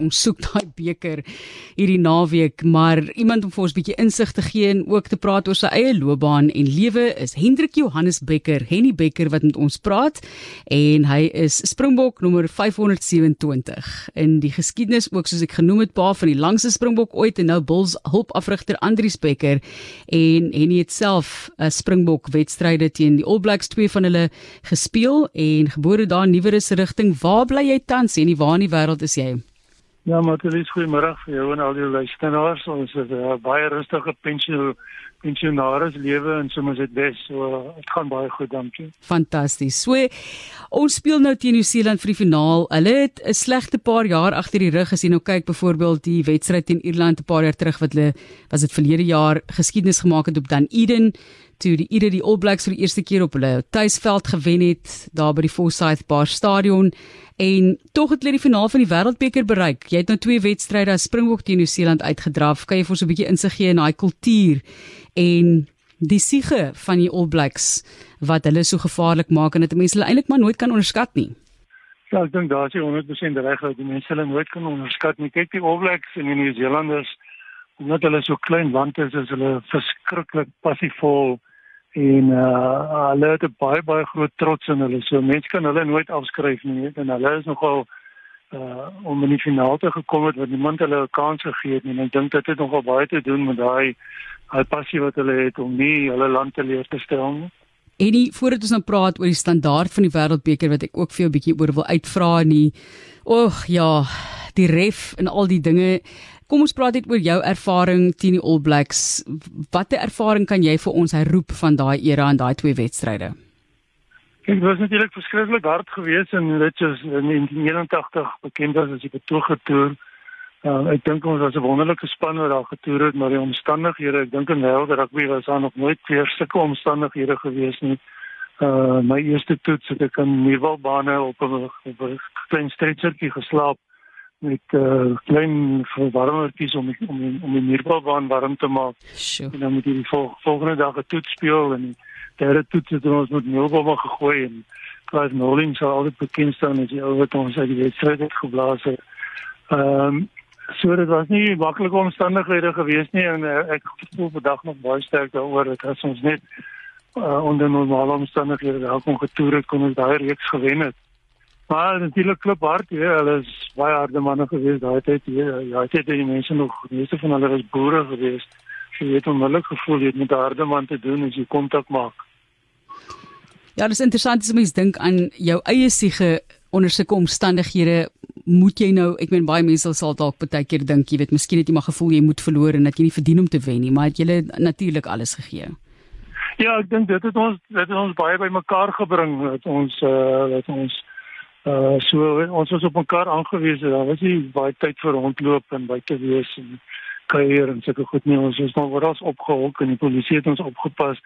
Ons soek daai beker hierdie naweek, maar iemand om vir ons 'n bietjie insig te gee en ook te praat oor sy eie loopbaan en lewe is Hendrik Johannes Becker, Henny Becker wat met ons praat en hy is Springbok nommer 527 in die geskiedenis ook soos ek genoem het, pa van die langste Springbok ooit en nou Bulls hulpafrigter Andrius Becker en Henny het self 'n Springbok wedstryde teen die All Blacks twee van hulle gespeel en gebore daar in Nieuweris rigting. Waar bly jy tans en waar in die wêreld is jy? Ja, Matielies, goeiemôre vir jou en al die luisteraars. Ons het 'n uh, baie rustige pensioen pensionaris lewe en soms dit bes. So dit gaan baie goed, dankie. Fantasties. So ons speel nou teen Nieu-Seeland vir die finaal. Hulle het 'n slegte paar jaar agter die rug as jy nou kyk byvoorbeeld die wedstryd teen Ierland 'n paar jaar terug wat hulle was dit verlede jaar geskiedenis gemaak het op Dan Eden toe die Ire die All Blacks vir die eerste keer op hulle tuisveld gewen het daar by die Forsyth Bar Stadion en tog het hulle die finaal van die Wêreldbeker bereik. Jy het nou twee wedstryde as Springbok teen Nieu-Seeland uitgedraf. Kan jy vir ons 'n bietjie insig gee in daai kultuur en die siege van die All Blacks wat hulle so gevaarlik maak en dit mense hulle eintlik maar nooit kan onderskat nie. Ja, ek dink daar is jy 100% reg dat die mense hulle nooit kan onderskat nie. Kyk die All Blacks en die Nieu-Seelanders omdat hulle so klein land is, is hulle verskriklik passievol en uh hulle het 'n baie baie groot trots in hulle. So mense kan hulle nooit afskryf nie en hulle is nogal uh om in die finaal te gekom het wat niemand hulle 'n kans gegee het nie. En ek dink dit het nogal baie te doen met daai daai passie wat hulle het om nie hulle land te leer te stel nie. En die voordat ons nou praat oor die standaard van die wêreldbeker wat ek ook vir jou 'n bietjie oor wil uitvra nie. Oeg ja, die ref en al die dinge Kom ons praat net oor jou ervaring teen die All Blacks. Watter ervaring kan jy vir ons herroep van daai era en daai twee wedstryde? Ek was natuurlik verskriklik hard geweest en dit is in 1989 bekend as die betoger toer. Uh, ek dink ons was 'n wonderlike span wat daar getoer het, maar die omstandighede, ek dink in wêreld rugby was daar nog nooit weer sulke omstandighede gewees nie. Uh my eerste toets het ek in Nieuwbane op 'n klein stretchertjie geslaap met uh, klein verwarmertjies om om om die muurbaan warm te maak. Sure. En dan moet jy die vol, volgende dag 'n toets speel en die derde toets het ons met muurbaan gegooi en Clive Noling sou altyd bekend staan as die ou wat ons uit die wedstryd het geblaas het. Ehm um, so dit was nie maklike omstandighede gewees nie en uh, ek voel vandag nog baie sterk daaroor dat as ons net uh, onder normale omstandighede daar kon getoer het kon ons daai reeks gewen het. Maar natuurlik klop hard, ja, hulle is baie harde manne gewees daai tyd. Ja, ja, dit het die mense nog, meeste van hulle was boere gewees. Jy het onmiddellik gevoel jy het met 'n harde man te doen as jy kontak maak. Ja, dit is interessant as mens dink aan jou eie siege onder sulke omstandighede moet jy nou ek meen baie mense sal dalk baie keer dink jy weet miskien het jy maar gevoel jy moet verloor en dat jy nie verdien om te wen nie maar het jy natuurlik alles gegee Ja ek dink dit het ons dit het ons baie bymekaar gebring dat ons uh, dat ons Uh so ons was op mekaar aangewese. Daar was nie baie tyd vir rondloop en buite wees en kuier en sulke goed nie. Ons was maar oral opgehok en die polisie het ons opgepas.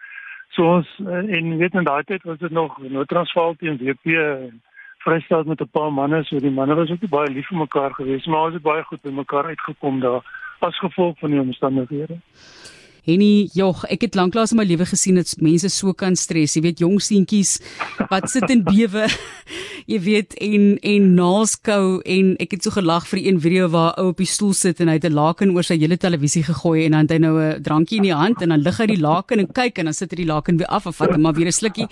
So ons uh, en weet in daai tyd was dit nog Noord-Transvaal teen WP Vrystaat met 'n paar manne. So die manne was ook baie lief vir mekaar geweest, maar ons het baie goed by mekaar uitgekom daar as gevolg van die omstandighede. Henny, jog, ek het lanklaas in my lewe gesien dat mense so kan stres. Jy weet jong seentjies wat sit in bewe. Jy weet en en naalskou en ek het so gelag vir een video waar 'n ou op die stoel sit en hy het 'n laken oor sy hele televisie gegooi en dan het hy nou 'n drankie in die hand en dan lig hy die laken en kyk en dan sit hy die laken weer af en vat hom maar weer 'n slukkie.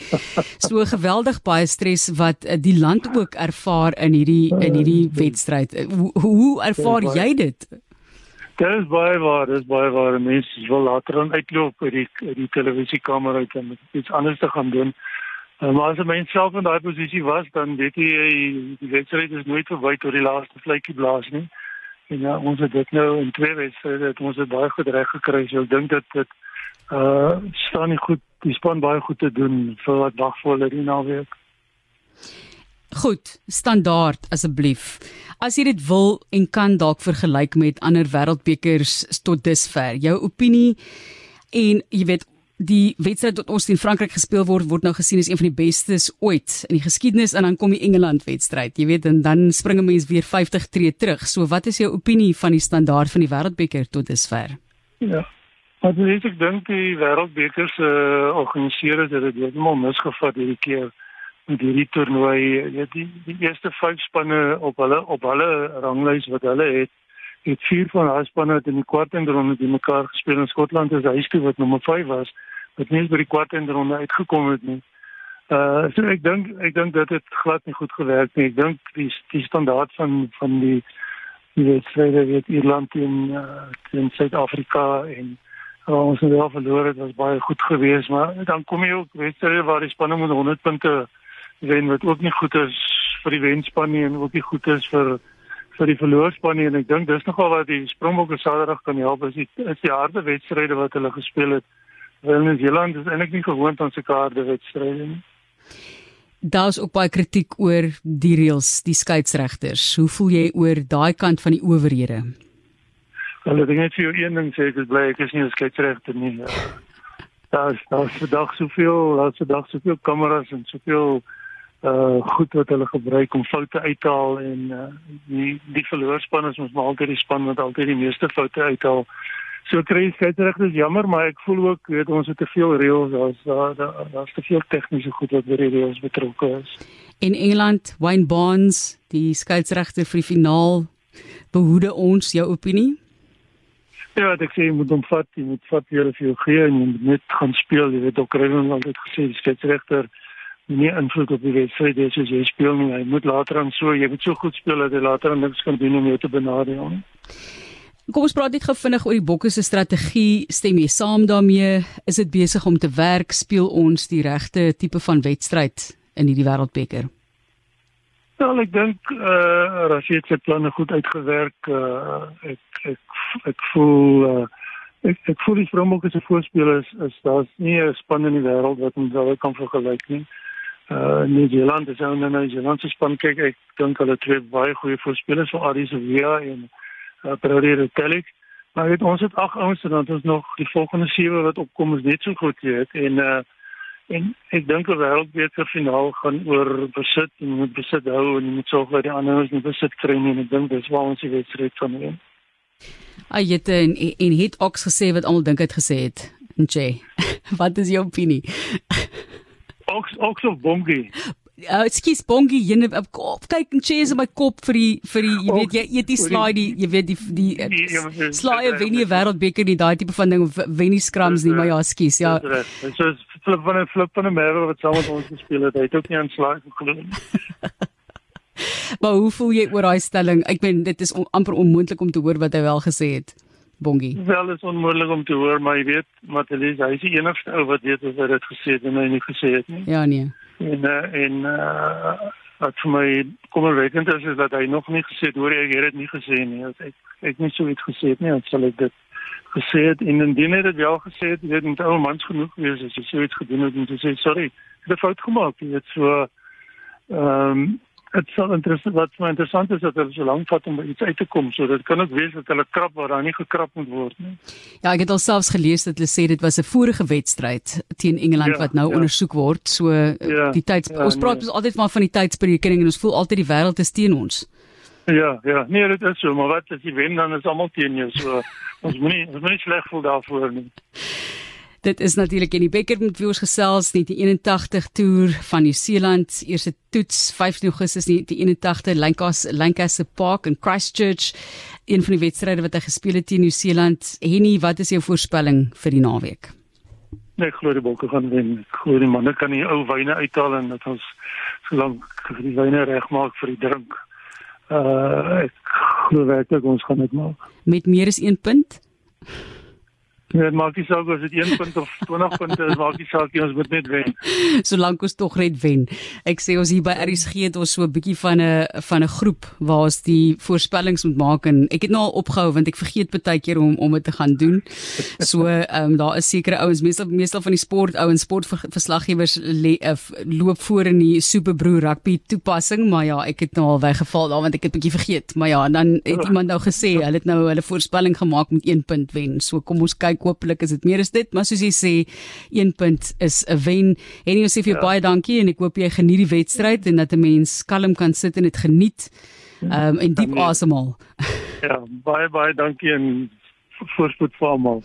So geweldig baie stres wat eh, die land ook ervaar in hierdie in hierdie wedstryd. Hoe, hoe ervaar jy dit? Dit is baie waar, dit is baie waar. Mense wil later dan uitloop uit die uit die televisiekamer uit en iets anders te gaan doen. Uh, maar as 'n mens self in daai posisie was, dan weet jy die wedstryd is nooit verby tot die laaste vletjie blaas nie. En ja, ons het dit nou in twee wedstryde het ons dit baie goed reg gekry. So ek dink dat dit uh staan nie goed, die span baie goed te doen vir wat wag vir hulle die naweek. Goed, standaard asseblief. As jy dit wil en kan dalk vergelyk met ander wêreldbekers tot dusver, jou opinie en jy weet die wedstryd wat ons teen Frankryk gespeel word word nou gesien as een van die bestes ooit in die geskiedenis en dan kom die Engeland wedstryd. Jy weet en dan spring 'n mens weer 50 tree terug. So wat is jou opinie van die standaard van die wêreldbeker tot dusver? Ja. Wat ek dink die wêreldbeker se uh, organiseerders het dit heeltemal misgevat hierdie keer met hierdie toernooi. Ja, die die eerste 5 spanne op hulle op hulle ranglys wat hulle het, het vier van hulle spanne in die kwartfinale die mekaar gespeel in Skotland is hy toe wat nommer 5 was, wat nie by die kwartfinale uitgekom het nie. Uh so ek dink ek dink dat dit glad nie goed gewerk nie. Ek dink die die standaard van van die die wedstryde weet Ierland teen uh, teen Suid-Afrika en uh, ons het wel verloor dit was baie goed geweest maar dan kom jy ook wedstryde waar die spanne moet 100 punte wen wat ook nie goed is vir die wenspan nie en ook nie goed is vir vir die verloorspan nie en ek dink dis nogal wat die Springbokke Saterdag kan help is die is die harde wedstryde wat hulle gespeel het. Wel in Zeeland is eintlik nie gewoond aan sulke harde wedstryde nie. Daar's ook baie kritiek oor die reëls, die skeieregters. Hoe voel jy oor daai kant van die owerhede? Wel, ek dink jy een ding sê ek is bly ek is nie 'n skeieregter nie. Daar's daar's vandag soveel, daar's vandag soveel kameras en soveel uh goed wat hulle gebruik om foute uit te haal en uh, die die verloorspan is ons maar altyd die span wat altyd die meeste foute uithaal. So kry skeieregters jammer, maar ek voel ook weet ons het te veel reëls, daar's daar daar's daar te veel tegniese goed wat by die reëls betrokke is. In Engeland, Wayne Barnes, die skeieregter vir die finaal, behoede ons jou opinie? Ja, ek sê jy moet hom vat, jy moet vat weer vir jou gee en jy moet net gaan speel, jy weet ook Renan het altyd gesê die skeieregter nie invloed op die wedstryd hê soos jy speel nie. Hy moet later aan so, jy moet so goed speel dat hy later aan niks kan doen om jou te benadeel nie. Kom ons praat net gou vinnig oor die Bokke se strategie. Stem jy saam daarmee? Is dit besig om te werk? Speel ons die regte tipe van wedstryd in hierdie Wêreldbeker? Wel, ek dink eh uh, Rashid se planne goed uitgewerk. Uh, ek ek ek voel uh, ek ek voel die Springbokke se voorspelers is, is daar's nie 'n span in die wêreld wat ons sou kan vergelyk nie. Uh New Zealand is nou nou New Zealand se span kyk ek dink hulle twee baie goeie voorspelers vir Addis Ababa en uh, probeer telik. Maar weet, ons het ag ouens en dan ons nog die volgende sewe wat opkom is net so goed weet en uh en ek dink die wêreldbeker finaal gaan oor besit en moet besit hou en moet sorg dat die ander ons nie besit kry nie en ek dink dis waar ons die wedstryd van wen. Ayete en en het Ox gesê wat almal dink het gesê het. Nje. wat is jou opinie? Ox Ox of Bongi? uh, ekskuus bongie jene op kop kyk en cheese in my kop vir die vir die jy weet jy eet die slide die jy weet die die, die ja, slide wen nie wêreldbeker nie daai tipe van ding wen nie scrums nie maar ja ekskuus ja. So flip van 'n flip van 'n merwe wat saam met ons gespeel het. Hy het ook nie aan slag geglo maar hoe voel jy oor daai stelling? Ek meen dit is on, amper onmoontlik om te hoor wat hy wel gesê het Bongie. Wel is onmoontlik om te hoor, maar jy weet, Matielies, hy is die enigste ou wat weet of hy dit gesê het en hy nie gesê het nie. Ja nee en uh, en uh, wat vir my kommerwekkend is is dat hy nog nie gesê het hoor ek het dit nie gesê nie ek ek, ek nie so iets gesê het nie dan sal ek dit gesê het en indien hy dit wel gesê het dit moet ou mans genoeg wees as hy so iets gedoen het om te sê sorry ek het 'n fout gemaak jy weet so ehm um, dit sal interessant wat my interessant is dat hulle so lank vat om iets uit te kom. So dit kan ook wees dat hulle krap waar daar nie gekrap moet word nie. Ja ek het alselfs gelees dat hulle sê dit was 'n vorige wedstryd teen Engeland ja, wat nou ja. ondersoek word. So eh, ja, die tyd ja, ons praat nee. altyd maar van die tydsberekening en ons voel altyd die wêreld is teen ons. Ja ja. Nee dit is so maar wat as jy wen dan is almal teen jou so ons moenie ons moenie sleg voel daarvoor nie Dit is natuurlik in die beker met wie ons gesels net die 81 toer van Nieu-Seeland. Eerste toets 15 Augustus die, die 81 Lancaster Lancaster Park in Christchurch. Een van die wedstryde wat hy gespeel het teen Nieu-Seeland. Henny wat is jou voorspelling vir die naweek? Nee glo die bokke gaan wen. Glo die manne kan die ou wyne uithaal en dat ons solank die wyne regmaak vir die drink. Uh ek glo werklik ons gaan dit maak. Met meer as 1 punt Dit maak nie saak of dit 1 punt of 20 punte is, maak nie saak nie, ons moet net wen. Solank ons tog net wen. Ek sê ons hier by RSG het ons so 'n bietjie van 'n van 'n groep waar ons die voorspellings moet maak en ek het nou al opgehou want ek vergeet baie keer om om dit te gaan doen. So, ehm um, daar is sekere ouens, meestal meestal van die sport ouens, sportverslaggewers uh, loop voor in die Superbroer rugby toepassing, maar ja, ek het nou al weggeval daar want ek het bietjie vergeet. Maar ja, dan het iemand nou gesê hulle het nou hulle voorspelling gemaak met 1 punt wen. So kom ons kyk hopelik is dit meer as dit, maar soos jy sê, 1 punt is 'n wen. En jy sê vir jou ja. baie dankie en ek hoop jy geniet die wedstryd en dat 'n mens kalm kan sit en dit geniet. Ehm um, en diep asemhaal. ja, baie baie dankie en voorspoed vir almal.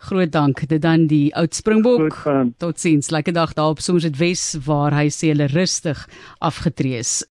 Groot dank. Dit dan die oud Springbok. Totsiens. Lekker dag daar op Somerset Wes waar hy sê hulle rustig afgetree is.